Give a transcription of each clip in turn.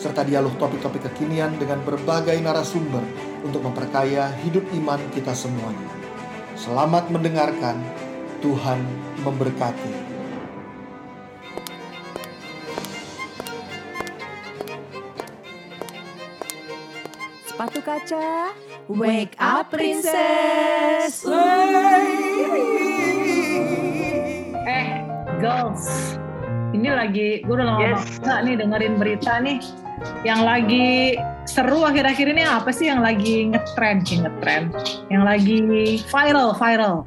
serta dialog topik-topik kekinian dengan berbagai narasumber untuk memperkaya hidup iman kita semuanya. Selamat mendengarkan, Tuhan memberkati. Sepatu kaca, wake up princess. Eh, girls, ini lagi gue udah lama Yes. nih dengerin berita nih yang lagi seru akhir-akhir ini apa sih yang lagi ngetrend sih ngetrend yang lagi viral viral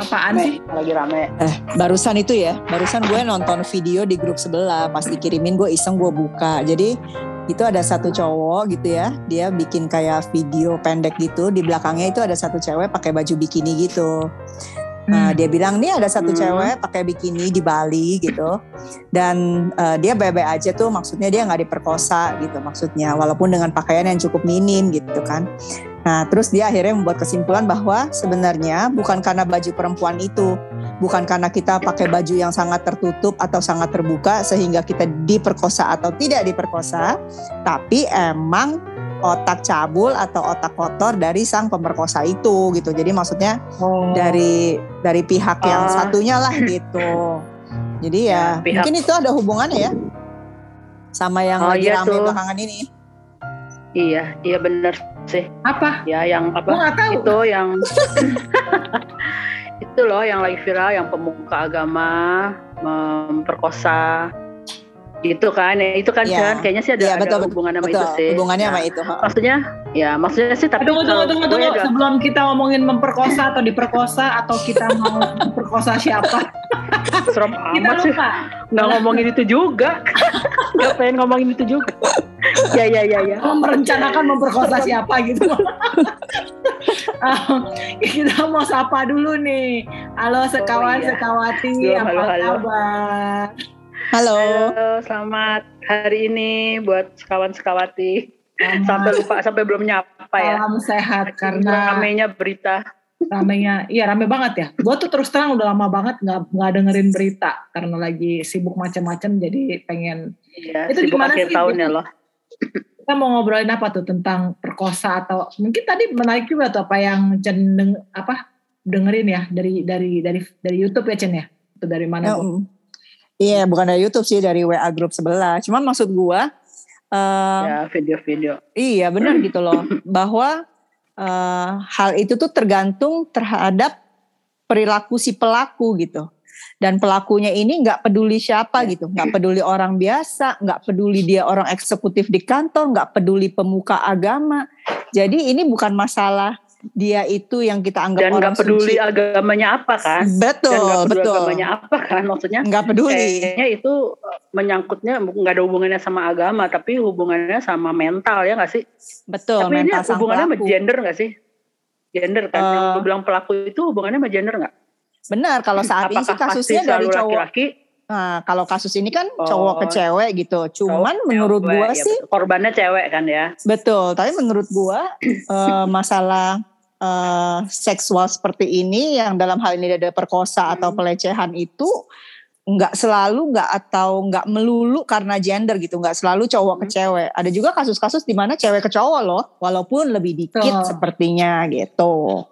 apaan Rame, sih lagi rame. Eh, barusan itu ya, barusan gue nonton video di grup sebelah, pas dikirimin gue iseng gue buka. Jadi itu ada satu cowok gitu ya, dia bikin kayak video pendek gitu, di belakangnya itu ada satu cewek pakai baju bikini gitu. Nah, dia bilang nih ada satu Hmm. cewek pakai bikini di Bali gitu, dan eh, dia bebe aja tuh, maksudnya dia nggak diperkosa gitu maksudnya, walaupun dengan pakaian yang cukup minim gitu kan. Nah, terus dia akhirnya membuat kesimpulan bahwa sebenarnya bukan karena baju perempuan itu, bukan karena kita pakai baju yang sangat tertutup atau sangat terbuka sehingga kita diperkosa atau tidak diperkosa, tapi emang otak cabul atau otak kotor dari sang pemerkosa itu gitu. Jadi maksudnya Oh. dari dari pihak yang Oh. satunya lah gitu. Jadi ya, Ya, pihak- mungkin itu ada hubungannya ya sama yang Oh, lagi iya rame tuh. belakangan ini. Iya, iya bener sih. apa Ya yang apa? nggak tahu Itu yang itu loh yang lagi viral yang pemuka agama memperkosa itu kan ya itu kan Iya. Jan, kayaknya sih ada, ada betul, hubungan sama Betul, itu sih hubungannya Nah, sama itu. maksudnya ya maksudnya sih tapi tunggu tunggu tunggu tunggu ada- sebelum kita ngomongin memperkosa atau diperkosa atau kita mau memperkosa siapa serem kita amat sih nggak ngomongin itu juga nggak pengen ngomongin itu juga ya ya ya ya mau merencanakan memperkosa siapa gitu. Um, kita mau sapa dulu nih. Halo sekawan iya. sekawati, Halo, apa halo, halo. kabar? Halo. Halo, selamat hari ini buat sekawan-sekawati. Sampai lupa, sampai belum nyapa ya. Salam sehat karena ramenya berita. ramenya, iya rame banget ya. Gue tuh terus terang udah lama banget nggak nggak dengerin berita karena lagi sibuk macam-macam jadi pengen. Iya, Itu sibuk gimana akhir sih? tahun ya loh. Kita mau ngobrolin apa tuh tentang perkosa atau mungkin tadi menarik juga tuh apa yang cenderung apa dengerin ya dari dari dari dari YouTube ya Cen ya? Itu dari mana? Ya, Iya, bukan dari YouTube sih, dari WA grup sebelah. Cuman maksud gua, eh, Ya, video-video. iya benar gitu loh, bahwa eh, hal itu tuh tergantung terhadap perilaku si pelaku gitu. Dan pelakunya ini nggak peduli siapa gitu, nggak peduli orang biasa, nggak peduli dia orang eksekutif di kantor, nggak peduli pemuka agama. Jadi ini bukan masalah dia itu yang kita anggap Dan orang peduli suci. agamanya apa kan? Dan Betul, nggak peduli betul. agamanya apa kan? Maksudnya Nggak peduli. kayaknya itu uh, menyangkutnya nggak ada hubungannya sama agama, tapi hubungannya sama mental ya nggak sih? Betul, tapi ini mental sang hubungannya sama gender nggak sih? Gender kan? yang Eh, lu bilang pelaku itu hubungannya sama gender nggak? Benar, kalau saat ini sih kasusnya dari cowok. laki-laki? Nah, kalau kasus ini kan Oh. cowok ke cewek gitu. Cuman Cowok, menurut cewek, gua ya sih betul. korbannya cewek kan ya. betul, tapi menurut gua eh, masalah eh, seksual seperti ini yang dalam hal ini ada perkosa atau Hmm. pelecehan itu nggak selalu nggak atau nggak melulu karena gender gitu, nggak selalu cowok ke Hmm. cewek. Ada juga kasus-kasus di mana cewek ke cowok loh, walaupun lebih dikit sepertinya gitu.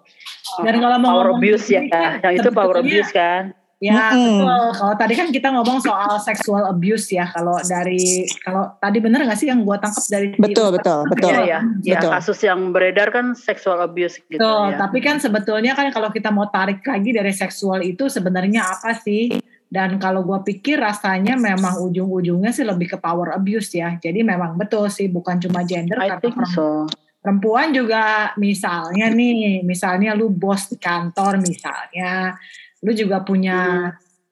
Dan kalau mau power ngomong abuse ya, ini, yang itu power abuse kan. Ya Mm-mm. betul. Kalau tadi kan kita ngomong soal sexual abuse ya. Kalau dari kalau tadi bener nggak sih yang gua tangkap dari Betul, betul, betul. Iya ya, ya Betul. kasus yang beredar kan sexual abuse gitu Betul, ya. tapi kan sebetulnya kan kalau kita mau tarik lagi dari seksual itu sebenarnya apa sih? Dan kalau gua pikir rasanya memang ujung-ujungnya sih lebih ke power abuse ya. Jadi memang betul sih bukan cuma gender I karena so. perempuan juga misalnya nih, misalnya lu bos di kantor misalnya, lu juga punya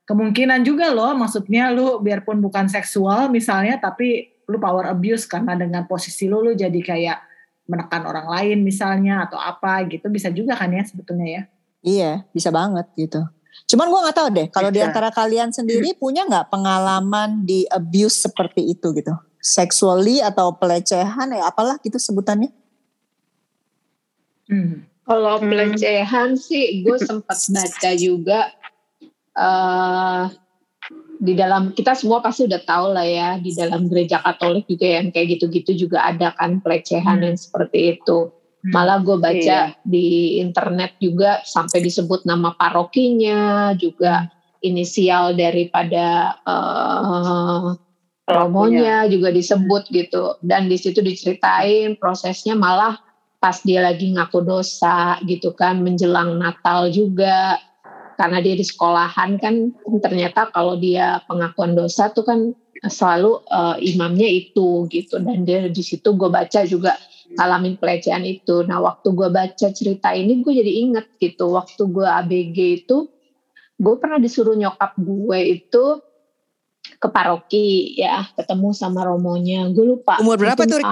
kemungkinan juga loh, maksudnya lu biarpun bukan seksual misalnya, tapi lu power abuse karena dengan posisi lu lu jadi kayak menekan orang lain misalnya atau apa gitu bisa juga kan ya sebetulnya ya. Iya, bisa banget gitu. Cuman gue nggak tahu deh, kalau di Bisa. antara kalian sendiri punya nggak pengalaman di abuse seperti itu gitu, sexually atau pelecehan ya apalah gitu sebutannya? Hmm. Kalau Hmm. pelecehan sih gue sempat baca juga eh di dalam kita semua pasti udah tahu lah ya di dalam gereja Katolik juga yang kayak gitu-gitu juga ada kan pelecehan Hmm. yang seperti itu. Hmm. Malah gue baca Iya. di internet juga sampai disebut nama parokinya juga inisial daripada eh romonya juga disebut gitu dan di situ diceritain prosesnya malah pas dia lagi ngaku dosa gitu kan menjelang Natal juga. Karena dia di sekolahan kan ternyata kalau dia pengakuan dosa tuh kan selalu eh, imamnya itu gitu. Dan dia di situ gue baca juga ngalamin pelecehan itu. Nah waktu gue baca cerita ini gue jadi inget gitu. Waktu gue ABG itu gue pernah disuruh nyokap gue itu ke paroki ya ketemu sama romonya. Gue lupa Umur berapa tuh,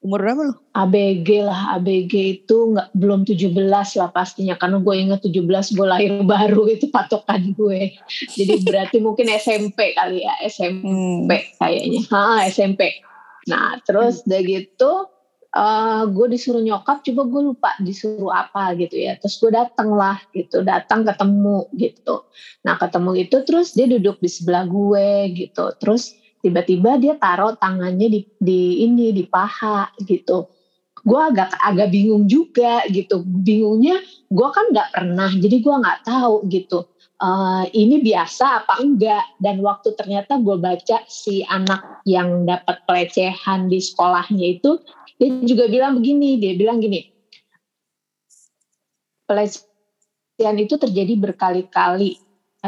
Umur berapa lu? ABG lah ABG itu nggak belum 17 lah pastinya karena gue inget 17 gue lahir baru itu patokan gue. Jadi berarti mungkin SMP kali ya SMP Hmm. kayaknya. Ha SMP nah terus udah gitu eh gue disuruh nyokap coba gue lupa disuruh apa gitu ya. Terus gue datang lah gitu datang ketemu gitu. Nah ketemu itu terus dia duduk di sebelah gue gitu. Terus tiba-tiba dia taruh tangannya di, di ini di paha gitu. Gue agak agak bingung juga gitu. Bingungnya gue kan nggak pernah jadi gue nggak tahu gitu. Eh, ini biasa apa enggak? Dan waktu ternyata gue baca si anak yang dapat pelecehan di sekolahnya itu dia juga bilang begini dia bilang gini pelecehan itu terjadi berkali-kali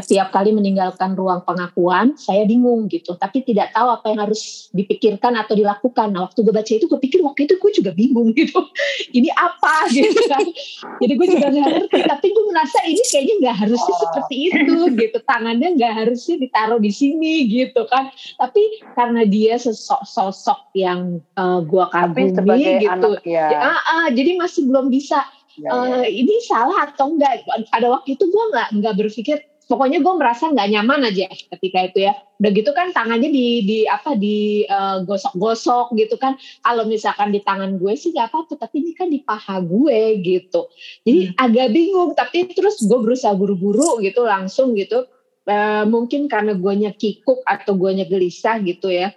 tiap kali meninggalkan ruang pengakuan saya bingung gitu. Tapi tidak tahu apa yang harus dipikirkan atau dilakukan. Nah waktu gue baca itu gue pikir waktu itu gue juga bingung gitu. Ini apa gitu kan. Jadi gue juga nggak ngerti. Tapi gue merasa ini kayaknya nggak harusnya seperti itu gitu. Tangannya nggak harusnya ditaruh di sini gitu kan. Tapi karena dia sosok sosok yang uh, gue Tapi kagumi sebagai gitu. anak ya. Ya, ah, ah, jadi masih belum bisa Ya, ya. eh, ini salah atau enggak pada waktu itu gue nggak nggak berpikir pokoknya gue merasa nggak nyaman aja ketika itu ya. Udah gitu kan tangannya di di apa di eh, gosok-gosok gitu kan. Kalau misalkan di tangan gue sih nggak apa-apa tapi ini kan di paha gue gitu. Jadi agak bingung tapi terus gue berusaha buru-buru gitu langsung gitu. Eh, mungkin karena guanya kikuk atau guanya gelisah gitu ya.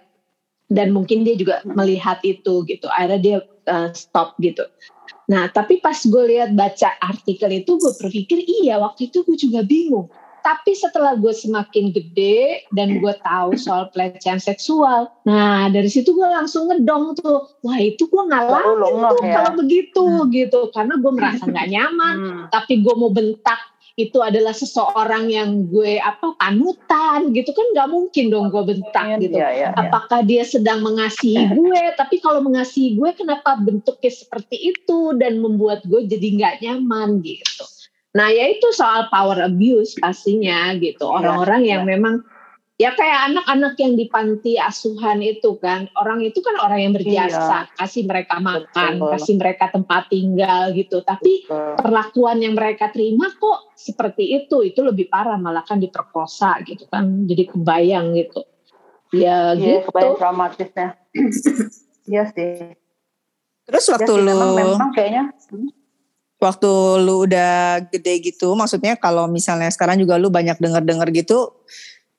Dan mungkin dia juga melihat itu gitu. Akhirnya dia eh, stop gitu. Nah, tapi pas gue lihat baca artikel itu, gue berpikir iya waktu itu gue juga bingung. Tapi setelah gue semakin gede dan gue tahu soal pelecehan seksual, nah dari situ gue langsung ngedong tuh, wah itu gue ngalamin ngeh tuh ya. kalau begitu gitu, karena gue merasa nggak nyaman. Hmm. Tapi gue mau bentak itu adalah seseorang yang gue apa panutan gitu kan nggak mungkin dong gue bentak gitu Iya, iya, iya. apakah dia sedang mengasihi gue tapi kalau mengasihi gue kenapa bentuknya seperti itu dan membuat gue jadi nggak nyaman gitu nah ya itu soal power abuse pastinya gitu Iya, orang-orang yang iya. memang ya kayak anak-anak yang di panti asuhan itu kan orang itu kan orang yang berjasa kasih mereka makan Betul. kasih mereka tempat tinggal gitu tapi Betul. perlakuan yang mereka terima kok seperti itu itu lebih parah malah kan diperkosa gitu kan jadi kebayang gitu ya Iya, gitu kebayang traumatisnya. Iya sih. Terus Iya waktu sih, lu memang, memang kayaknya hmm, waktu lu udah gede gitu, maksudnya kalau misalnya sekarang juga lu banyak denger-denger gitu,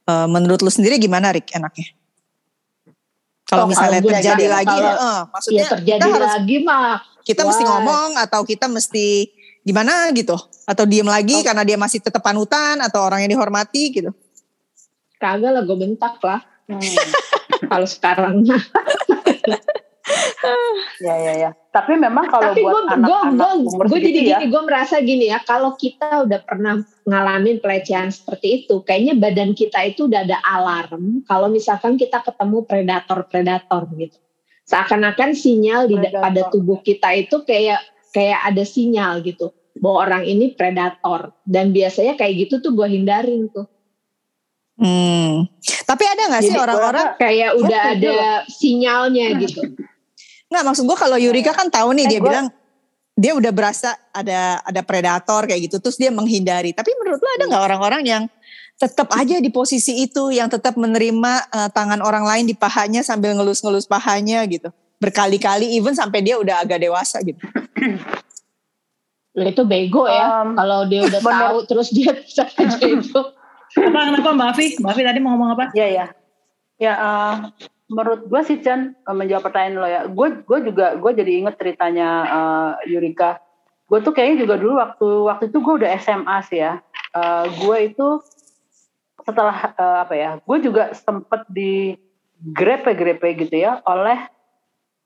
eh, menurut lu sendiri gimana Rik enaknya? Kalau Oh, misalnya kalau terjadi lagi, kalau- eh, maksudnya ya terjadi kita harus lagi mah kita mesti ngomong atau kita mesti gimana gitu? Atau diem lagi Oh. karena dia masih tetap panutan atau orang yang dihormati gitu? kagak lah gue bentak lah hmm, kalau sekarang ya ya ya. Tapi memang kalau tapi gue buat gue anak-anak umur gue jadi ya, gini gue merasa gini ya. Kalau kita udah pernah ngalamin pelecehan seperti itu kayaknya badan kita itu udah ada alarm kalau misalkan kita ketemu predator-predator gitu. Seakan-akan sinyal di Predator. pada tubuh kita itu kayak kayak ada sinyal gitu. Bahwa orang ini predator. Dan biasanya kayak gitu tuh gue hindarin tuh. Hmm. Tapi ada nggak sih orang-orang kayak udah ada sinyalnya gitu Nggak maksud gue kalau Yurika kan tahu nih Eh, dia gua- bilang dia udah berasa ada ada predator kayak gitu terus dia menghindari. Tapi menurut lo ada nggak orang-orang yang tetap aja di posisi itu yang tetap menerima eh, tangan orang lain di pahanya sambil ngelus-ngelus pahanya gitu. Berkali-kali even sampai dia udah agak dewasa gitu. Lah, itu bego ya. Um, Kalau dia udah bener. tahu terus dia bisa aja itu. Apa kenapa Mbak Afi? Mbak Afi tadi mau ngomong apa? Iya ya. Ya eh, menurut gue sih Chan eh, menjawab pertanyaan lo ya. Gue gue juga gue jadi inget ceritanya eh, Yurika. Gue tuh kayaknya juga dulu waktu waktu itu gue udah SMA sih ya. Eh, gue itu setelah eh, apa ya? Gue juga sempet di grepe-grepe gitu ya oleh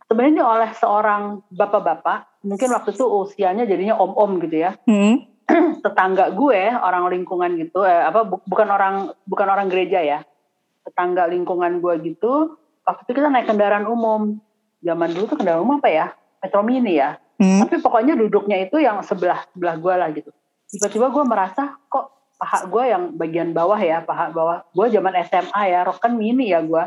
sebenarnya oleh seorang bapak-bapak mungkin waktu itu usianya jadinya om-om gitu ya Hmm. tetangga gue orang lingkungan gitu eh, apa bu- bukan orang bukan orang gereja ya tetangga lingkungan gue gitu waktu itu kita naik kendaraan umum. Zaman dulu tuh kendaraan umum apa ya? Metro Mini ya. Hmm. tapi pokoknya duduknya itu yang sebelah sebelah gue lah gitu. Tiba-tiba gue merasa kok paha gue yang bagian bawah ya? Paha bawah gue zaman SMA ya? Rok kan mini ya gue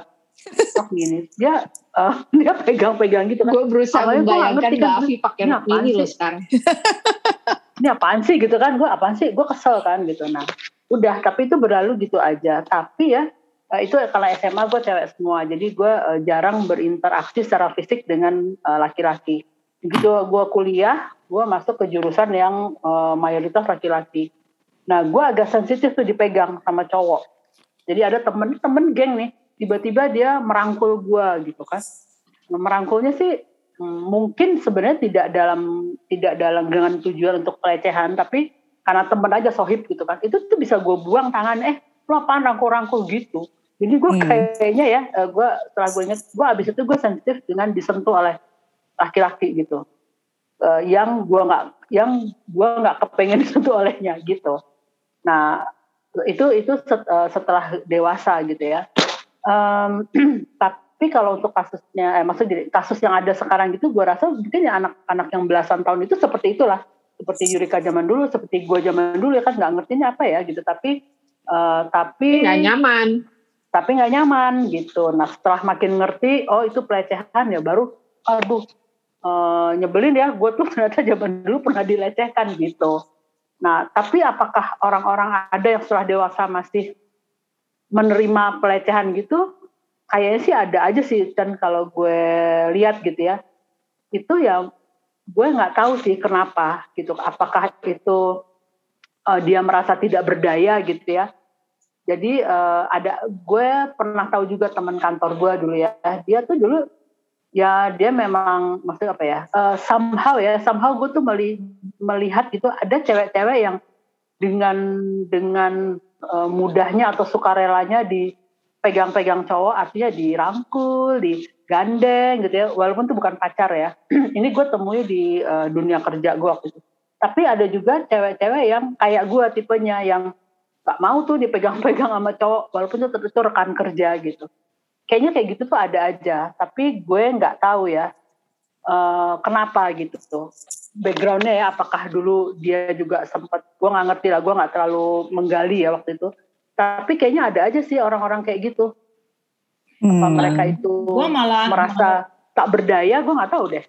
rok mini. Dia eh, dia pegang-pegang gitu kan. Gue berusaha Awalnya membayangkan ngerti Mbak kan, Afi pakai ini rok mini loh sekarang. ini apaan sih? gitu kan. Gue apaan sih? Gue kesel kan gitu. Nah udah tapi itu berlalu gitu aja. Tapi ya eh, itu kalau SMA gue cewek semua. Jadi gue eh, jarang berinteraksi secara fisik dengan eh, laki-laki. Begitu gue kuliah gue masuk ke jurusan yang eh, mayoritas laki-laki. Nah gue agak sensitif tuh dipegang sama cowok. Jadi ada temen-temen geng nih tiba-tiba dia merangkul gue gitu kan. Nah, merangkulnya sih Hmm, mungkin sebenarnya tidak dalam tidak dalam dengan tujuan untuk pelecehan tapi karena temen aja sohib gitu kan. Itu tuh bisa gue buang tangan eh lo apaan rangkul-rangkul gitu. Jadi gue Hmm. kayaknya ya eh, gue setelah gue inget gue abis itu gue sensitif dengan disentuh oleh laki-laki gitu. Eh, yang gue nggak yang gue nggak kepengen disentuh olehnya gitu. Nah itu itu set- eh, setelah dewasa gitu ya. Em, tapi kalau untuk kasusnya, eh, maksud gini, kasus yang ada sekarang gitu, gue rasa mungkin ya anak-anak yang belasan tahun itu seperti itulah, seperti Yurika zaman dulu, seperti gue zaman dulu ya kan nggak ngertinya apa ya gitu, tapi eh, tapi Nggak nyaman. tapi nggak nyaman gitu. Nah setelah makin ngerti, oh itu pelecehan ya baru, aduh eh, nyebelin ya, gue tuh ternyata zaman dulu pernah dilecehkan gitu. Nah tapi apakah orang-orang ada yang setelah dewasa masih menerima pelecehan gitu? Kayaknya sih ada aja sih, dan kalau gue lihat gitu ya, itu ya gue nggak tahu sih kenapa gitu. Apakah itu eh, dia merasa tidak berdaya gitu ya? Jadi eh, ada gue pernah tahu juga teman kantor gue dulu ya, dia tuh dulu ya dia memang maksudnya apa ya? eh, somehow ya, somehow gue tuh meli- melihat gitu ada cewek-cewek yang dengan dengan eh, mudahnya atau sukarelanya dipegang-pegang cowok, artinya dirangkul, digandeng gitu ya, walaupun itu bukan pacar ya. Ini gue temui di eh, dunia kerja gue waktu itu. Tapi ada juga cewek-cewek yang kayak gue tipenya yang nggak mau tuh dipegang-pegang sama cowok walaupun itu itu rekan kerja gitu. Kayaknya kayak gitu tuh ada aja tapi gue nggak tahu ya eh, kenapa gitu tuh. Backgroundnya ya apakah dulu dia juga sempat gue nggak ngerti lah gue nggak terlalu menggali ya waktu itu. Tapi kayaknya ada aja sih orang-orang kayak gitu. Apa Hmm. mereka itu Gue malah merasa tak berdaya gue nggak tahu deh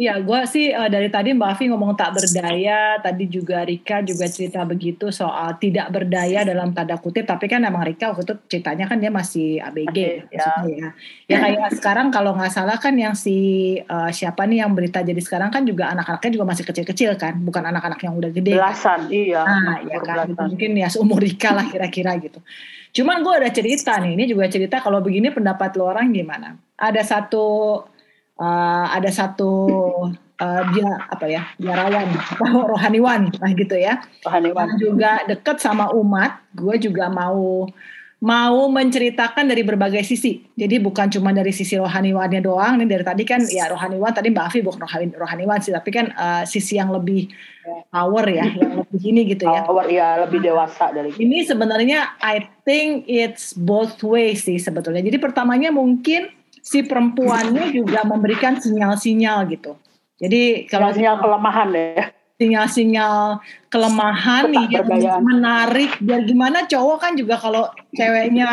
Iya, gue sih eh, dari tadi Mbak Afi ngomong tak berdaya, tadi juga Rika juga cerita begitu soal tidak berdaya dalam tanda kutip, tapi kan emang Rika waktu itu ceritanya kan dia masih ABG, Masih, maksudnya ya. Ya kayak sekarang kalau nggak salah kan yang si eh, siapa nih yang berita jadi sekarang kan juga anak-anaknya juga masih kecil-kecil kan, bukan anak-anak yang udah gede. belasan iya Nah, ya kan, belasan. mungkin ya seumur Rika lah kira-kira gitu. Cuman gue ada cerita nih, ini juga cerita kalau begini pendapat lo orang gimana? Ada satu, eh, ada satu eh, dia apa ya, biarawan, apa, rohaniwan, lah gitu ya. Rohaniwan. Yang juga deket sama umat, gue juga mau mau menceritakan dari berbagai sisi. Jadi bukan cuma dari sisi rohaniwannya doang. Nih dari tadi kan ya rohaniwan tadi Mbak Afi bukan rohani, rohaniwan sih, tapi kan eh, sisi yang lebih power ya, yang lebih ini gitu ya. Power ya lebih dewasa dari Ini sebenarnya I think it's both ways sih sebetulnya. Jadi pertamanya mungkin si perempuannya juga memberikan sinyal-sinyal gitu. Jadi kalau sinyal kelemahan ya sinyal-sinyal kelemahan nih yang menarik biar gimana cowok kan juga kalau ceweknya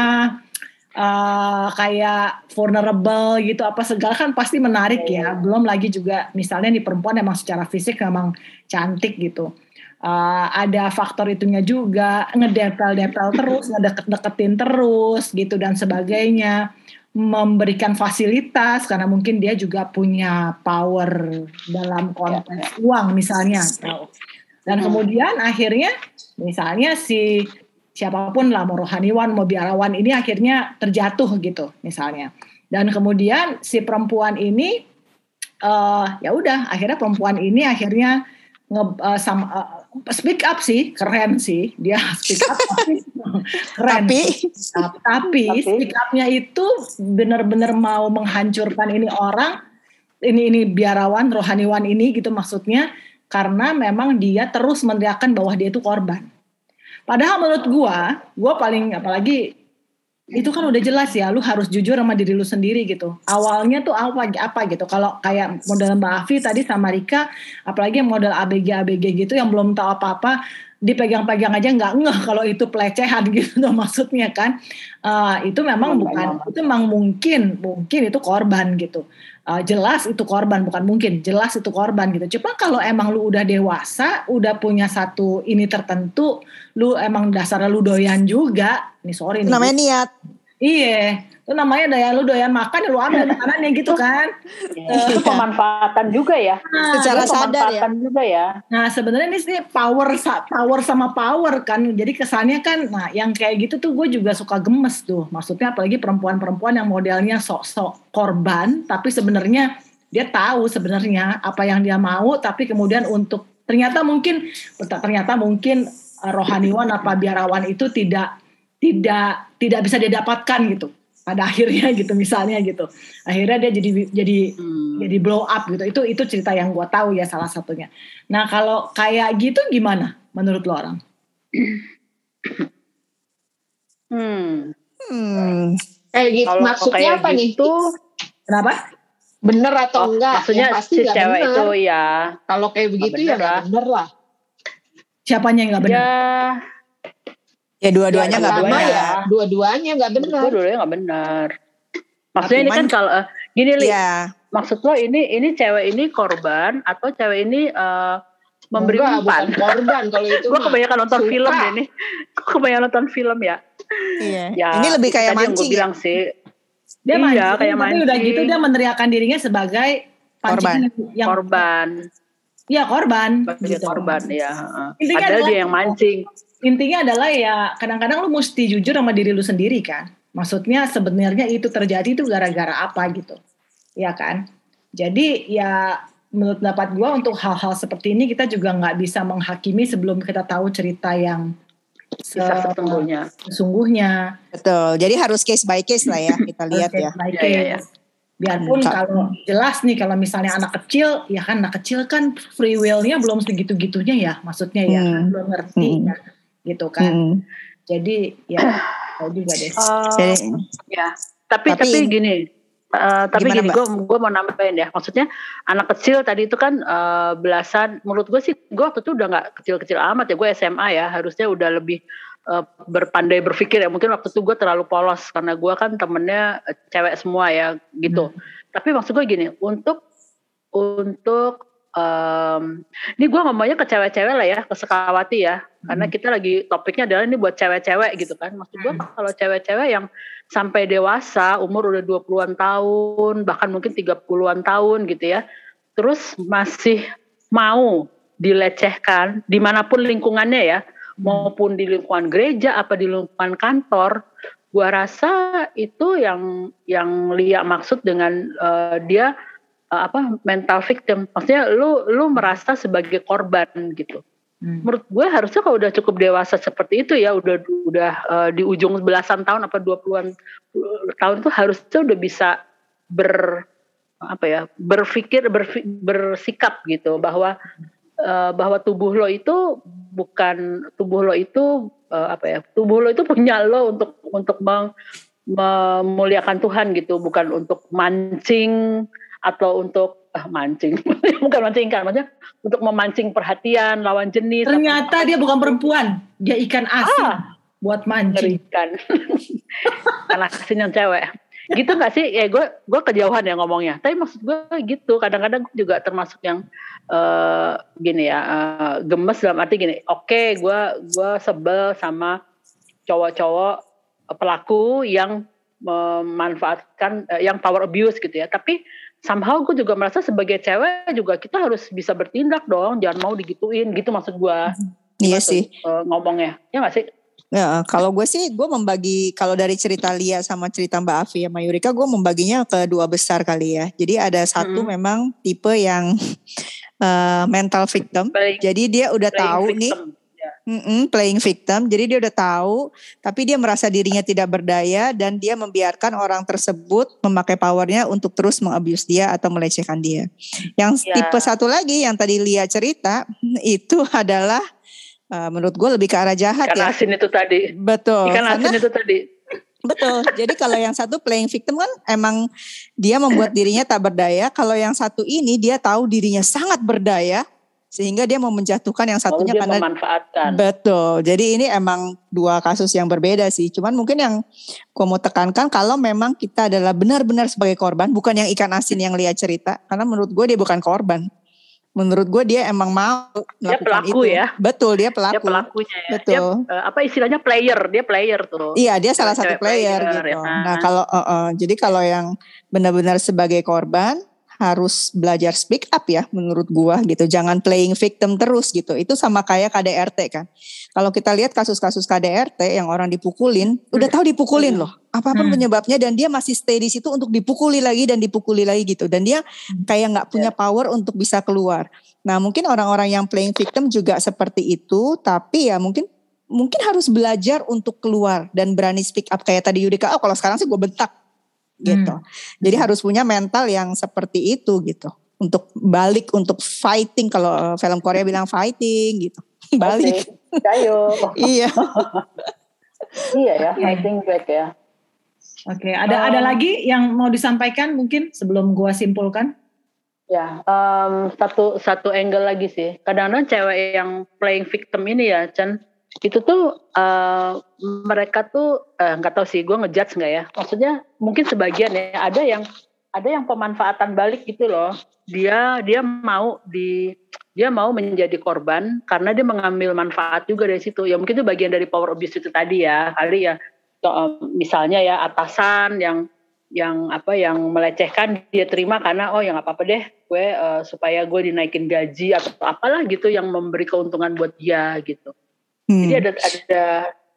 uh, kayak vulnerable gitu apa segala kan pasti menarik ya. Belum lagi juga misalnya di perempuan emang secara fisik memang cantik gitu. Uh, ada faktor itunya juga ngedepel-depel terus, ngedeket-deketin terus gitu dan sebagainya memberikan fasilitas karena mungkin dia juga punya power dalam konteks uang misalnya. Dan kemudian akhirnya misalnya si siapa pun lah mau rohaniwan mau biarawan ini akhirnya terjatuh gitu misalnya. Dan kemudian si perempuan ini uh, ya udah akhirnya perempuan ini akhirnya nge, uh, sama, uh, speak up sih keren sih. Dia speak up tapi keren. Tapi? tapi, tapi? speak upnya itu benar-benar mau menghancurkan ini orang ini ini biarawan rohaniwan ini gitu maksudnya karena memang dia terus meneriakkan bahwa dia itu korban. Padahal menurut gua gua paling apalagi itu kan udah jelas ya lu harus jujur sama diri lu sendiri gitu. Awalnya tuh apa apa gitu. Kalau kayak model Mbak Afi tadi sama Rika apalagi yang model ABG ABG gitu yang belum tahu apa-apa dipegang-pegang aja nggak ngeh kalau itu pelecehan gitu tuh maksudnya kan. Uh, itu memang bukan itu memang mungkin mungkin itu korban gitu uh, jelas itu korban bukan mungkin. Jelas itu korban gitu. Cuma kalau emang lu udah dewasa udah punya satu ini tertentu lu emang dasarnya lu doyan juga nih sorry nih namanya niat iya itu namanya daya lu doyan makan ya lu ambil makanannya gitu kan itu pemanfaatan juga ya Nah, Secara sadar ya. pemanfaatan juga ya Nah sebenarnya ini sih power power sama power kan. Jadi kesannya kan, nah yang kayak gitu tuh gue juga suka gemes tuh. Maksudnya apalagi perempuan-perempuan yang modelnya sok-sok korban, tapi sebenarnya dia tahu sebenarnya apa yang dia mau, tapi kemudian untuk ternyata mungkin ternyata mungkin eh, rohaniwan apa biarawan itu tidak tidak tidak bisa dia dapatkan gitu pada akhirnya gitu misalnya gitu akhirnya dia jadi jadi Hmm. jadi blow up gitu itu itu cerita yang gue tahu ya salah satunya nah kalau kayak gitu gimana menurut lo orang Hmm. Hmm. Eh gitu, Kalau maksudnya apa nih? gitu, kenapa Bener atau oh, enggak? maksudnya Yang pasti si nggak cewek bener. itu ya, Kalau kayak begitu ya bener nggak lah. bener lah. siapanya yang nggak benar ya, Ya dua-duanya Ya, nggak benar. ya. Dua-duanya nggak benar. dulu nggak benar. Maksudnya ini Cuman- kan kalau eh, gini li, Iya. maksud lo ini ini cewek ini korban atau cewek ini eh, memberi Enggak, umpan? bukan korban kalau itu. gue kebanyakan nonton Suka. film deh nih. Gue kebanyakan nonton film ya. Iya. Ya, Ini lebih kayak tadi yang gue mancing ya. bilang sih. dia Iya, mancing kayak tapi udah mancing. gitu dia meneriakan dirinya sebagai pancingan yang korban, ya korban sebagai gitu. korban ya. heeh. Intinya Padahal dia yang mancing. Intinya adalah ya kadang-kadang lu mesti jujur sama diri lu sendiri kan. Maksudnya sebenarnya itu terjadi itu gara-gara apa gitu. Ya kan? Jadi ya menurut pendapat gua untuk hal-hal seperti ini kita juga nggak bisa menghakimi sebelum kita tahu cerita yang se- sesungguhnya. sesungguhnya. Betul. Jadi harus case by case lah ya kita lihat Oke, ya. baik Ya, ya, ya. Biarpun Hmm. kalau jelas nih kalau misalnya anak kecil, ya kan anak kecil kan free will-nya belum segitu-gitunya ya, maksudnya ya Hmm. belum ngerti Hmm. ya, gitu kan. Hmm. Jadi ya juga deh. Eh, Jadi, Ya, tapi Tapi- tapi, gini, eh, tapi Gimana, gini, gue gue mau nambahin ya. Maksudnya anak kecil tadi itu kan eh, belasan. Menurut gue sih, gue waktu itu udah nggak kecil-kecil amat ya. Gue SMA ya, harusnya udah lebih eh, berpandai berpikir ya. Mungkin waktu itu gue terlalu polos karena gue kan temennya cewek semua ya, gitu. Tapi maksud gue gini, untuk untuk em, ini gue ngomongnya ke cewek-cewek lah ya, ke Sekawati ya, karena kita lagi topiknya adalah ini buat cewek-cewek gitu kan. Maksud gue kalau cewek-cewek yang sampai dewasa, umur udah 20-an tahun, bahkan mungkin 30-an tahun gitu ya, terus masih mau dilecehkan di mana pun lingkungannya ya, maupun di lingkungan gereja apa di lingkungan kantor, gua rasa itu yang yang Lia maksud dengan eh, dia eh, apa mental victim, maksudnya lu lu merasa sebagai korban gitu Hmm. menurut gue harusnya kalau udah cukup dewasa seperti itu ya udah udah eh, di ujung belasan tahun apa 20-an tahun itu harusnya udah bisa ber apa ya berpikir berfi- bersikap gitu bahwa eh, bahwa tubuh lo itu bukan tubuh lo itu apa ya tubuh lo itu punya lo untuk untuk meng- memuliakan Tuhan gitu bukan untuk mancing atau untuk ah, mancing bukan mancing kan maksudnya untuk memancing perhatian lawan jenis Ternyata dia bukan perempuan, dia ikan asin. ah buat mancing. Ikan asin yang cewek. Gitu gak sih? Ya gue gue kejauhan ya ngomongnya. Tapi maksud gue gitu. Kadang-kadang juga termasuk yang eh gini ya eh, gemes dalam arti gini. Oke, gue gue sebel sama cowok-cowok eh, pelaku yang memanfaatkan eh, yang power abuse gitu ya. Tapi somehow gue juga merasa sebagai cewek juga kita harus bisa bertindak dong. Jangan mau digituin gitu maksud gue. Iya sih. Eh, ngomongnya. Ya gak sih? Ya, kalau gue sih gue membagi kalau dari cerita Lia sama cerita Mbak Afi sama Yurika gue membaginya ke dua besar kali ya. Jadi ada satu Mm-mm. memang tipe yang eh, mental victim. Playing- Jadi dia udah tahu nih Ya. Mm-mm, playing victim. Jadi dia udah tahu, tapi dia merasa dirinya tidak berdaya dan dia membiarkan orang tersebut memakai powernya untuk terus mengabuse dia atau melecehkan dia. Yang Ya. tipe satu lagi yang tadi Lia cerita itu adalah eh, menurut gue lebih ke arah jahat Ikan ya. asin itu tadi. Betul. Ikan Karena asin itu tadi. Betul. Jadi kalau yang satu playing victim kan emang dia membuat dirinya tak berdaya. Kalau yang satu ini dia tahu dirinya sangat berdaya sehingga dia mau menjatuhkan yang Lalu satunya dia karena memanfaatkan. betul. Jadi ini emang dua kasus yang berbeda sih. Cuman mungkin yang gue mau tekankan kalau memang kita adalah benar-benar sebagai korban, bukan yang ikan asin yang lihat cerita. Karena menurut gue dia bukan korban. Menurut gue dia emang mau melakukan pelaku itu. ya. Betul dia Dia pelaku. pelakunya ya. Betul. Dia eh, apa istilahnya player, dia player tuh. Iya dia salah satu player, player, gitu. ya? Nah kalau uh, uh, jadi kalau yang benar-benar sebagai korban harus belajar speak up ya menurut gua gitu. Jangan playing victim terus gitu. Itu sama kayak KDRT kan. Kalau kita lihat kasus-kasus KDRT yang orang dipukulin, udah tahu dipukulin loh. Apa pun Hmm. penyebabnya dan dia masih stay di situ untuk dipukuli lagi dan dipukuli lagi gitu. Dan dia kayak nggak punya power untuk bisa keluar. Nah mungkin orang-orang yang playing victim juga seperti itu. Tapi ya mungkin mungkin harus belajar untuk keluar dan berani speak up kayak tadi Yudika. Oh kalau sekarang sih gue bentak gitu. Jadi harus punya mental yang seperti itu gitu. Untuk balik untuk fighting kalau film Korea bilang fighting gitu. Balik. Oke, Ayo. iya. iya ya, fighting back ya. Oke, ada Um, ada lagi yang mau disampaikan mungkin sebelum gua simpulkan? Ya, em, satu satu angle lagi sih. Kadang-kadang cewek yang playing victim ini ya, Chan, itu tuh eh, mereka tuh eh, nggak tahu sih, gue ngejudge nggak ya? Maksudnya mungkin sebagian ya, ada yang ada yang pemanfaatan balik gitu loh. Dia dia mau di dia mau menjadi korban karena dia mengambil manfaat juga dari situ. Ya mungkin itu bagian dari power abuse itu tadi ya, kali ya. So, em, misalnya ya atasan yang yang apa yang melecehkan dia terima karena oh ya nggak apa-apa deh gue eh, supaya gue dinaikin gaji atau apalah gitu yang memberi keuntungan buat dia gitu Hmm. jadi ada ada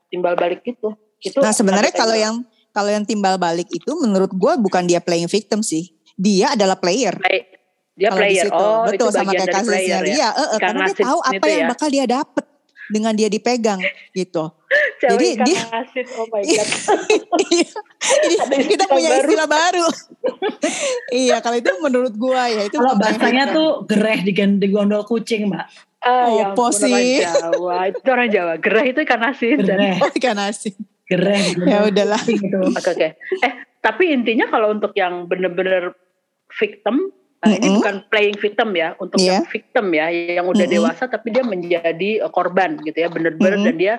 timbal balik gitu itu Nah sebenarnya kalau angle. yang kalau yang timbal balik itu menurut gue bukan dia playing victim sih. Dia adalah player. Play- dia di player situ. oh Betul itu sama bagian kayak dari kasusnya player ya Lia. Eh, eh, Ikan karena dia tahu apa yang ya. bakal dia dapet dengan dia dipegang gitu. Cewek jadi dia- asin oh my god Iya. Jadi kita punya baru. istilah baru. iya, kalau itu menurut gua ya itu Kalau bahasanya tuh gereh di, di gondol kucing, Mbak. Ah, ya Opo ampun, orang sih. Jawa itu orang Jawa gerah itu ikan asin dan Gereh, oh ikan asin. gondol Ya udahlah. kucing itu. Oke oke. Eh tapi intinya kalau untuk yang bener-bener victim, nah ini bukan playing victim ya, untuk Iya. yang victim ya, yang udah Mm-mm. dewasa tapi dia menjadi eh, korban gitu ya, bener-bener Mm-mm. dan dia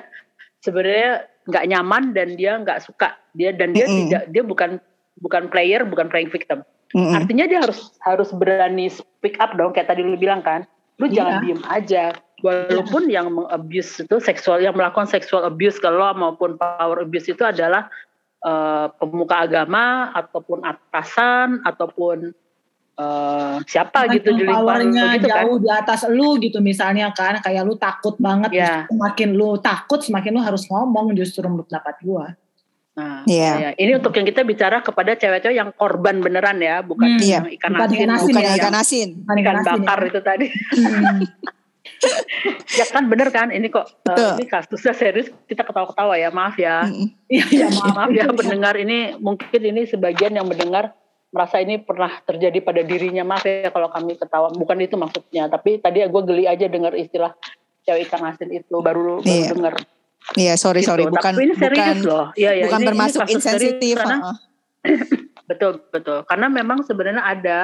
sebenarnya nggak nyaman dan dia nggak suka dia dan dia Mm-mm. tidak dia bukan bukan player, bukan playing victim. Mm-mm. Artinya dia harus harus berani speak up dong, kayak tadi lu bilang kan, lu Iya. jangan diem aja. Walaupun yang mengabuse itu seksual, yang melakukan seksual abuse ke lo maupun power abuse itu adalah eh, pemuka agama ataupun atasan ataupun eh, siapa gitu di lingkungan gitu kan. jauh di atas lu gitu misalnya kan kayak lu takut banget Ya. semakin lu takut semakin lu harus ngomong justru menurut pendapat gua Nah, Iya. ya. ini untuk yang kita bicara kepada cewek-cewek yang korban beneran ya, bukan Hmm. yang Iya. ikan Bukan asin, ikan asin Bukan ya, ikan asin. Bukan ikan asin bakar ya. itu tadi. Hmm. ya kan bener kan? Ini kok Betul. ini kasusnya serius kita ketawa-ketawa ya, maaf ya. Mm-mm. Iya, iya, maaf. Maaf ya pendengar ini mungkin ini sebagian yang mendengar merasa ini pernah terjadi pada dirinya maaf ya kalau kami ketawa bukan itu maksudnya tapi tadi gue geli aja dengar istilah cewek ikan asin itu baru baru Iya. dengar Iya, sorry gitu. sorry, bukan tapi ini serius bukan loh. Iya, iya, bukan ini- ini termasuk serius insensitif. karena betul betul. Karena memang sebenarnya ada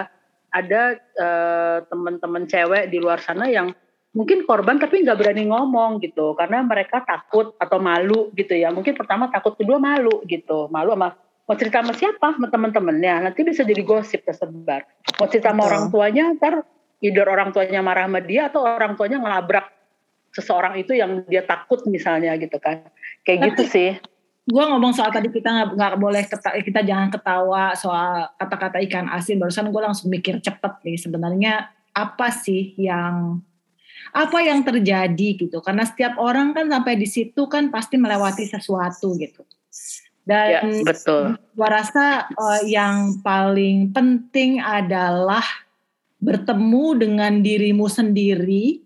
ada eh, teman-teman cewek di luar sana yang mungkin korban tapi nggak berani ngomong gitu. Karena mereka takut atau malu gitu ya. Mungkin pertama takut kedua malu gitu. Malu sama mau cerita sama siapa? Sama teman-temannya. Nanti bisa jadi gosip tersebar. Mau cerita sama Betul. orang tuanya ntar either orang tuanya marah sama dia atau orang tuanya ngelabrak seseorang itu yang dia takut misalnya gitu kan kayak gitu Tapi- sih Gue ngomong soal tadi kita nggak boleh keta- kita jangan ketawa soal kata-kata ikan asin. Barusan gue langsung mikir cepet nih sebenarnya apa sih yang apa yang terjadi gitu? Karena setiap orang kan sampai di situ kan pasti melewati sesuatu gitu. ya Dan betul gua rasa eh, yang paling penting adalah bertemu dengan dirimu sendiri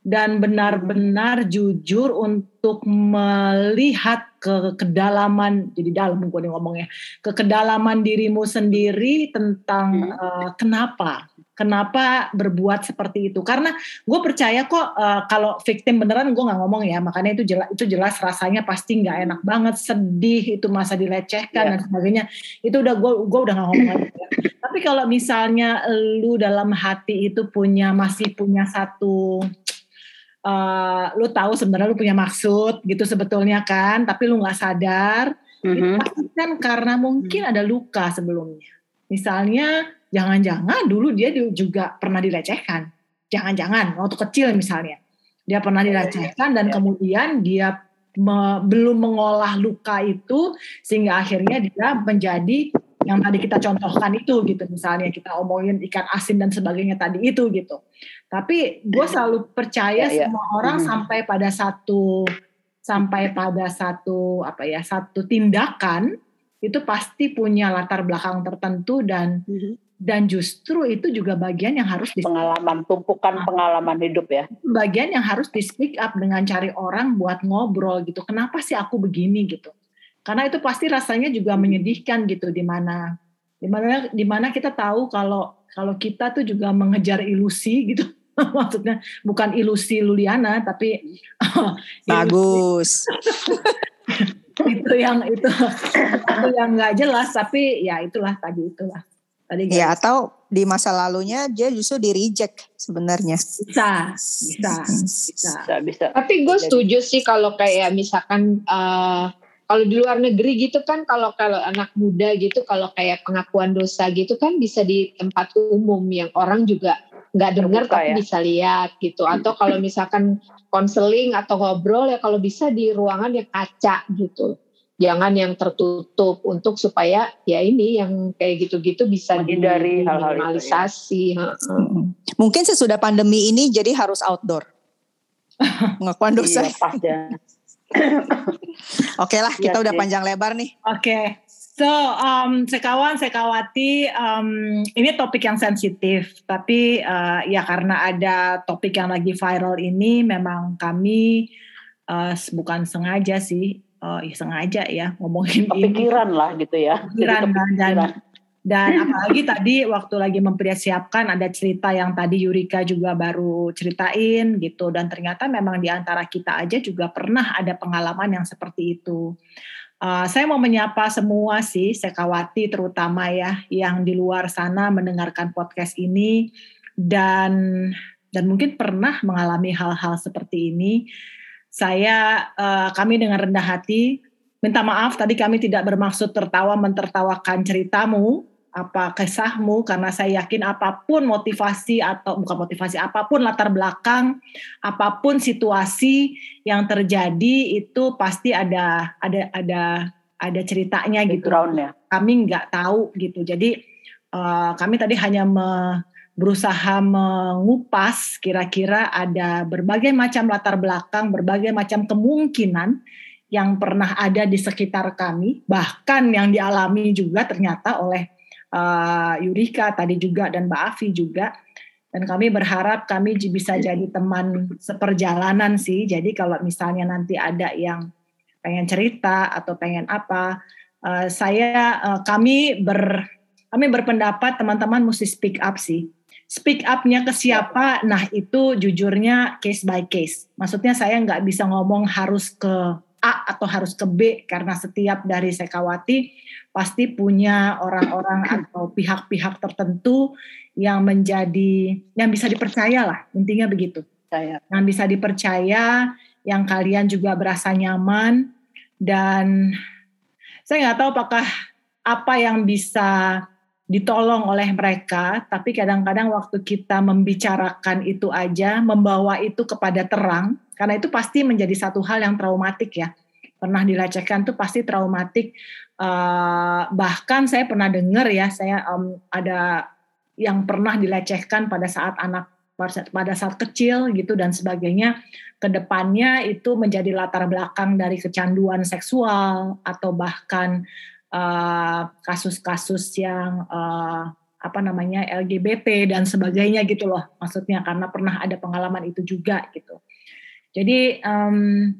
dan benar-benar jujur untuk melihat ke kedalaman jadi dalam gue nih ngomongnya ke kedalaman dirimu sendiri tentang eh, kenapa kenapa berbuat seperti itu karena gue percaya kok eh, kalau victim beneran gue nggak ngomong ya makanya itu jelas itu jelas rasanya pasti nggak enak banget sedih itu masa dilecehkan Ya. dan sebagainya itu udah gue gue udah nggak ngomong lagi ya. tapi kalau misalnya lu dalam hati itu punya masih punya satu eh, lu tahu sebenarnya lu punya maksud gitu sebetulnya kan tapi lu nggak sadar itu Mhm. kan karena mungkin ada luka sebelumnya. Misalnya, jangan-jangan dulu dia di- juga pernah dilecehkan. Jangan-jangan waktu kecil misalnya dia pernah dilecehkan dan Ya. kemudian dia me- belum mengolah luka itu sehingga akhirnya dia menjadi yang tadi kita contohkan itu gitu misalnya kita omongin ikan asin dan sebagainya tadi itu gitu. Tapi gue selalu percaya Ya, ya. semua orang Mhm. sampai pada satu sampai pada satu apa ya satu tindakan itu pasti punya latar belakang tertentu dan dan justru itu juga bagian yang harus di pengalaman tumpukan pengalaman hidup ya. Bagian yang harus di speak up dengan cari orang buat ngobrol gitu. Kenapa sih aku begini gitu? Karena itu pasti rasanya juga menyedihkan gitu di mana di mana di mana kita tahu kalau kalau kita tuh juga mengejar ilusi gitu maksudnya bukan ilusi Luliana tapi Bagus. itu yang itu itu yang nggak jelas tapi ya itulah tadi itulah tadi Ya atau di masa lalunya dia justru di reject sebenarnya. bisa bisa bisa bisa bisa Tapi gue Jadi- setuju sih kalau kayak misalkan eh, kalau di luar negeri gitu kan kalau kalau anak muda gitu kalau kayak pengakuan dosa gitu kan bisa di tempat umum yang orang juga nggak dengar tapi ya. bisa lihat gitu atau kalau misalkan konseling atau ngobrol ya kalau bisa di ruangan yang kaca gitu jangan yang tertutup untuk supaya ya ini yang kayak gitu-gitu bisa Menghindari hal-hal itu ya. Mungkin sesudah pandemi ini jadi harus outdoor. Pengakuan dosa. iya ya Oke lah, kita Iya udah sih. panjang lebar nih. Oke, so um, sekawan sekawati, um, ini topik yang sensitif, tapi uh, ya karena ada topik yang lagi viral ini, memang kami uh, bukan sengaja sih, uh, ya sengaja ya ngomongin ini. kepikiran lah gitu ya Jadi Kepikiran, dan, dan kepikiran. dan apalagi tadi waktu lagi mempersiapkan ada cerita yang tadi Yurika juga baru ceritain gitu dan ternyata memang di antara kita aja juga pernah ada pengalaman yang seperti itu. Uh, saya mau menyapa semua sih sekawati terutama ya yang di luar sana mendengarkan podcast ini dan dan mungkin pernah mengalami hal-hal seperti ini. Saya uh, kami dengan rendah hati minta maaf tadi kami tidak bermaksud tertawa mentertawakan ceritamu apa kisahmu karena saya yakin apa pun motivasi atau bukan motivasi apa pun latar belakang apa pun situasi yang terjadi itu pasti ada ada ada ada ceritanya gitu. Kami nggak tahu gitu. Jadi eh, kami tadi hanya me- berusaha mengupas kira-kira ada berbagai macam latar belakang berbagai macam kemungkinan yang pernah ada di sekitar kami bahkan yang dialami juga ternyata oleh uh, Yurika tadi juga dan Mbak Afi juga. Dan kami berharap kami bisa jadi teman seperjalanan sih. Jadi kalau misalnya nanti ada yang pengen cerita atau pengen apa uh, saya uh, kami ber kami berpendapat teman-teman mesti speak up sih. Speak up-nya ke siapa? Nah itu jujurnya case by case. Maksudnya saya nggak bisa ngomong harus ke A atau harus ke B karena setiap dari Sekawati pasti punya orang-orang atau pihak-pihak tertentu yang menjadi yang bisa dipercaya lah intinya begitu. Yang bisa dipercaya, yang kalian juga berasa nyaman dan saya nggak tahu apakah apa yang bisa ditolong oleh mereka, tapi kadang-kadang waktu kita membicarakan itu aja, membawa itu kepada terang, karena itu pasti menjadi satu hal yang traumatik ya. Pernah dilecehkan tuh pasti traumatik. Uh, bahkan saya pernah dengar ya, saya um, ada yang pernah dilecehkan pada saat anak pada saat kecil gitu dan sebagainya ke depannya itu menjadi latar belakang dari kecanduan seksual atau bahkan Eh, kasus-kasus uh, yang uh, apa namanya LGBT dan sebagainya gitu loh maksudnya karena pernah ada pengalaman itu juga gitu jadi um,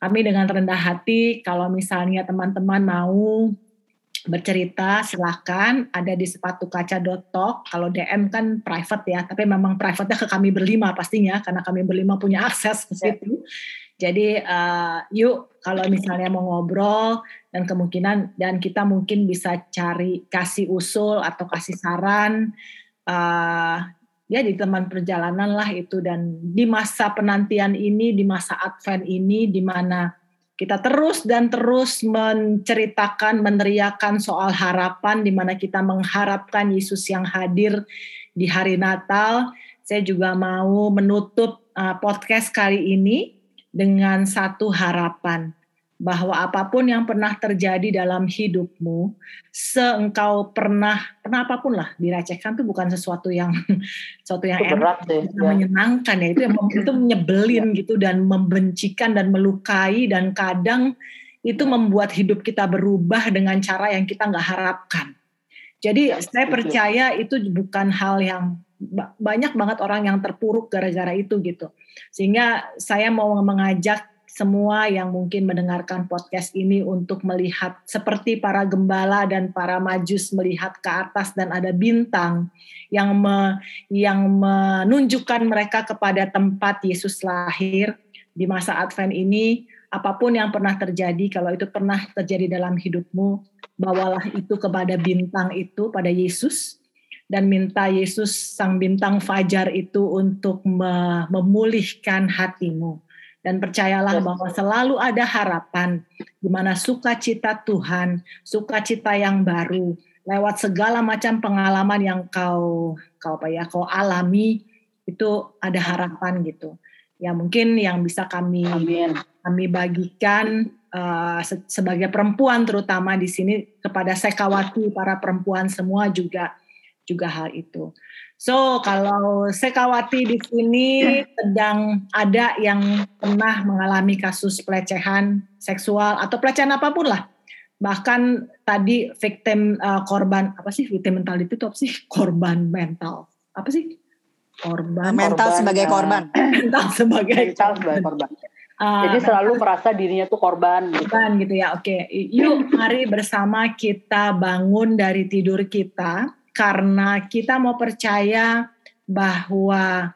kami dengan rendah hati kalau misalnya teman-teman mau bercerita silahkan. Ada di sepatu kaca talk kalau DM kan private ya tapi memang private ke kami berlima pastinya karena kami berlima punya akses ke situ. Jadi uh, yuk kalau misalnya mau ngobrol dan kemungkinan dan kita mungkin bisa cari kasih usul atau kasih saran uh, ya di teman perjalanan lah itu. Dan di masa penantian ini di masa Advent ini di mana kita terus dan terus menceritakan meneriakan soal harapan di mana kita mengharapkan Yesus yang hadir di hari Natal. Saya juga mau menutup uh, podcast kali ini dengan satu harapan bahwa apa pun yang pernah terjadi dalam hidupmu, seengkau pernah pernah apa pun lah direcehkan itu bukan sesuatu yang sesuatu yang itu enak, berat, ya. menyenangkan ya itu yang itu menyebelin gitu dan membencikan dan melukai dan kadang itu membuat hidup kita berubah dengan cara yang kita nggak harapkan. Jadi ya, saya percaya itu bukan hal yang banyak banget orang yang terpuruk gara-gara itu gitu. Sehingga saya mau mengajak semua yang mungkin mendengarkan podcast ini untuk melihat seperti para gembala dan para majus melihat ke atas dan ada bintang yang me, yang menunjukkan mereka kepada tempat Yesus lahir di masa Advent ini. Apa pun yang pernah terjadi kalau itu pernah terjadi dalam hidupmu bawalah itu kepada bintang itu pada Yesus dan minta Yesus sang bintang fajar itu untuk memulihkan hatimu dan percayalah bahwa selalu ada harapan di mana sukacita Tuhan, sukacita yang baru lewat segala macam pengalaman yang kau kau apa ya kau alami itu ada harapan gitu. Ya mungkin yang bisa kami Amin. kami bagikan uh, sebagai perempuan terutama di sini kepada sekawati para perempuan semua juga juga hal itu. So kalau Sekawati di sini sedang ada yang pernah mengalami kasus pelecehan seksual atau pelecehan apa pun lah, bahkan tadi victim uh, korban apa sih victim mental itu apa sih korban mental apa sih korban mental korban, sebagai uh, korban mental sebagai mental sebagai korban. Uh, Jadi selalu merasa dirinya tuh korban. Gitu. Korban gitu ya. Oke, okay. yuk mari bersama kita bangun dari tidur kita karena kita mau percaya bahwa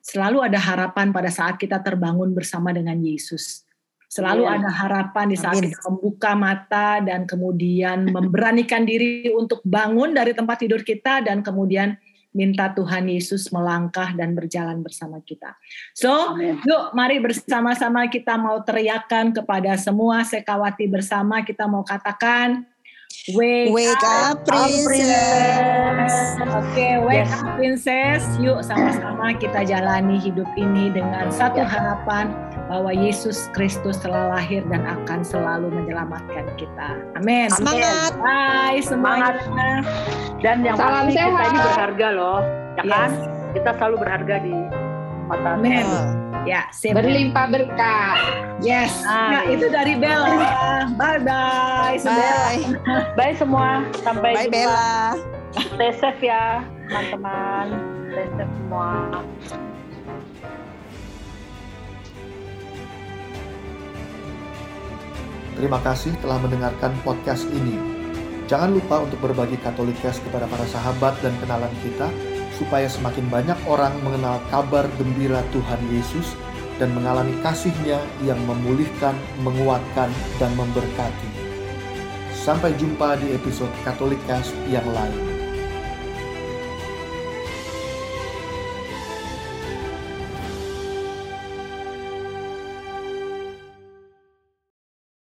selalu ada harapan pada saat kita terbangun bersama dengan Yesus. Selalu yeah. ada harapan di saat Amin. kita membuka mata dan kemudian memberanikan diri untuk bangun dari tempat tidur kita dan kemudian minta Tuhan Yesus melangkah dan berjalan bersama kita. So, Amin. yuk mari bersama-sama kita mau teriakan kepada semua sekawati bersama kita mau katakan Wake, wake up, up princess. princess. Oke, okay, wake yes. up princess. Yuk sama-sama kita jalani hidup ini dengan satu harapan bahwa Yesus Kristus telah lahir dan akan selalu menyelamatkan kita. Amin. Semangat. Bye semangat. Dan yang Salam pasti sehat. kita ini berharga loh, ya kan? Kita selalu berharga di mata Amin. Ya, sip. berlimpah berkah. Yes. Nah, itu dari Bella. Bye bye. Bye. Bye semua. Sampai bye, jumpa. Bella. Stay safe ya, teman-teman. Stay safe semua. Terima kasih telah mendengarkan podcast ini. Jangan lupa untuk berbagi Katolikes kepada para sahabat dan kenalan kita supaya semakin banyak orang mengenal kabar gembira Tuhan Yesus dan mengalami kasihnya yang memulihkan, menguatkan, dan memberkati. Sampai jumpa di episode Katolikas yang lain.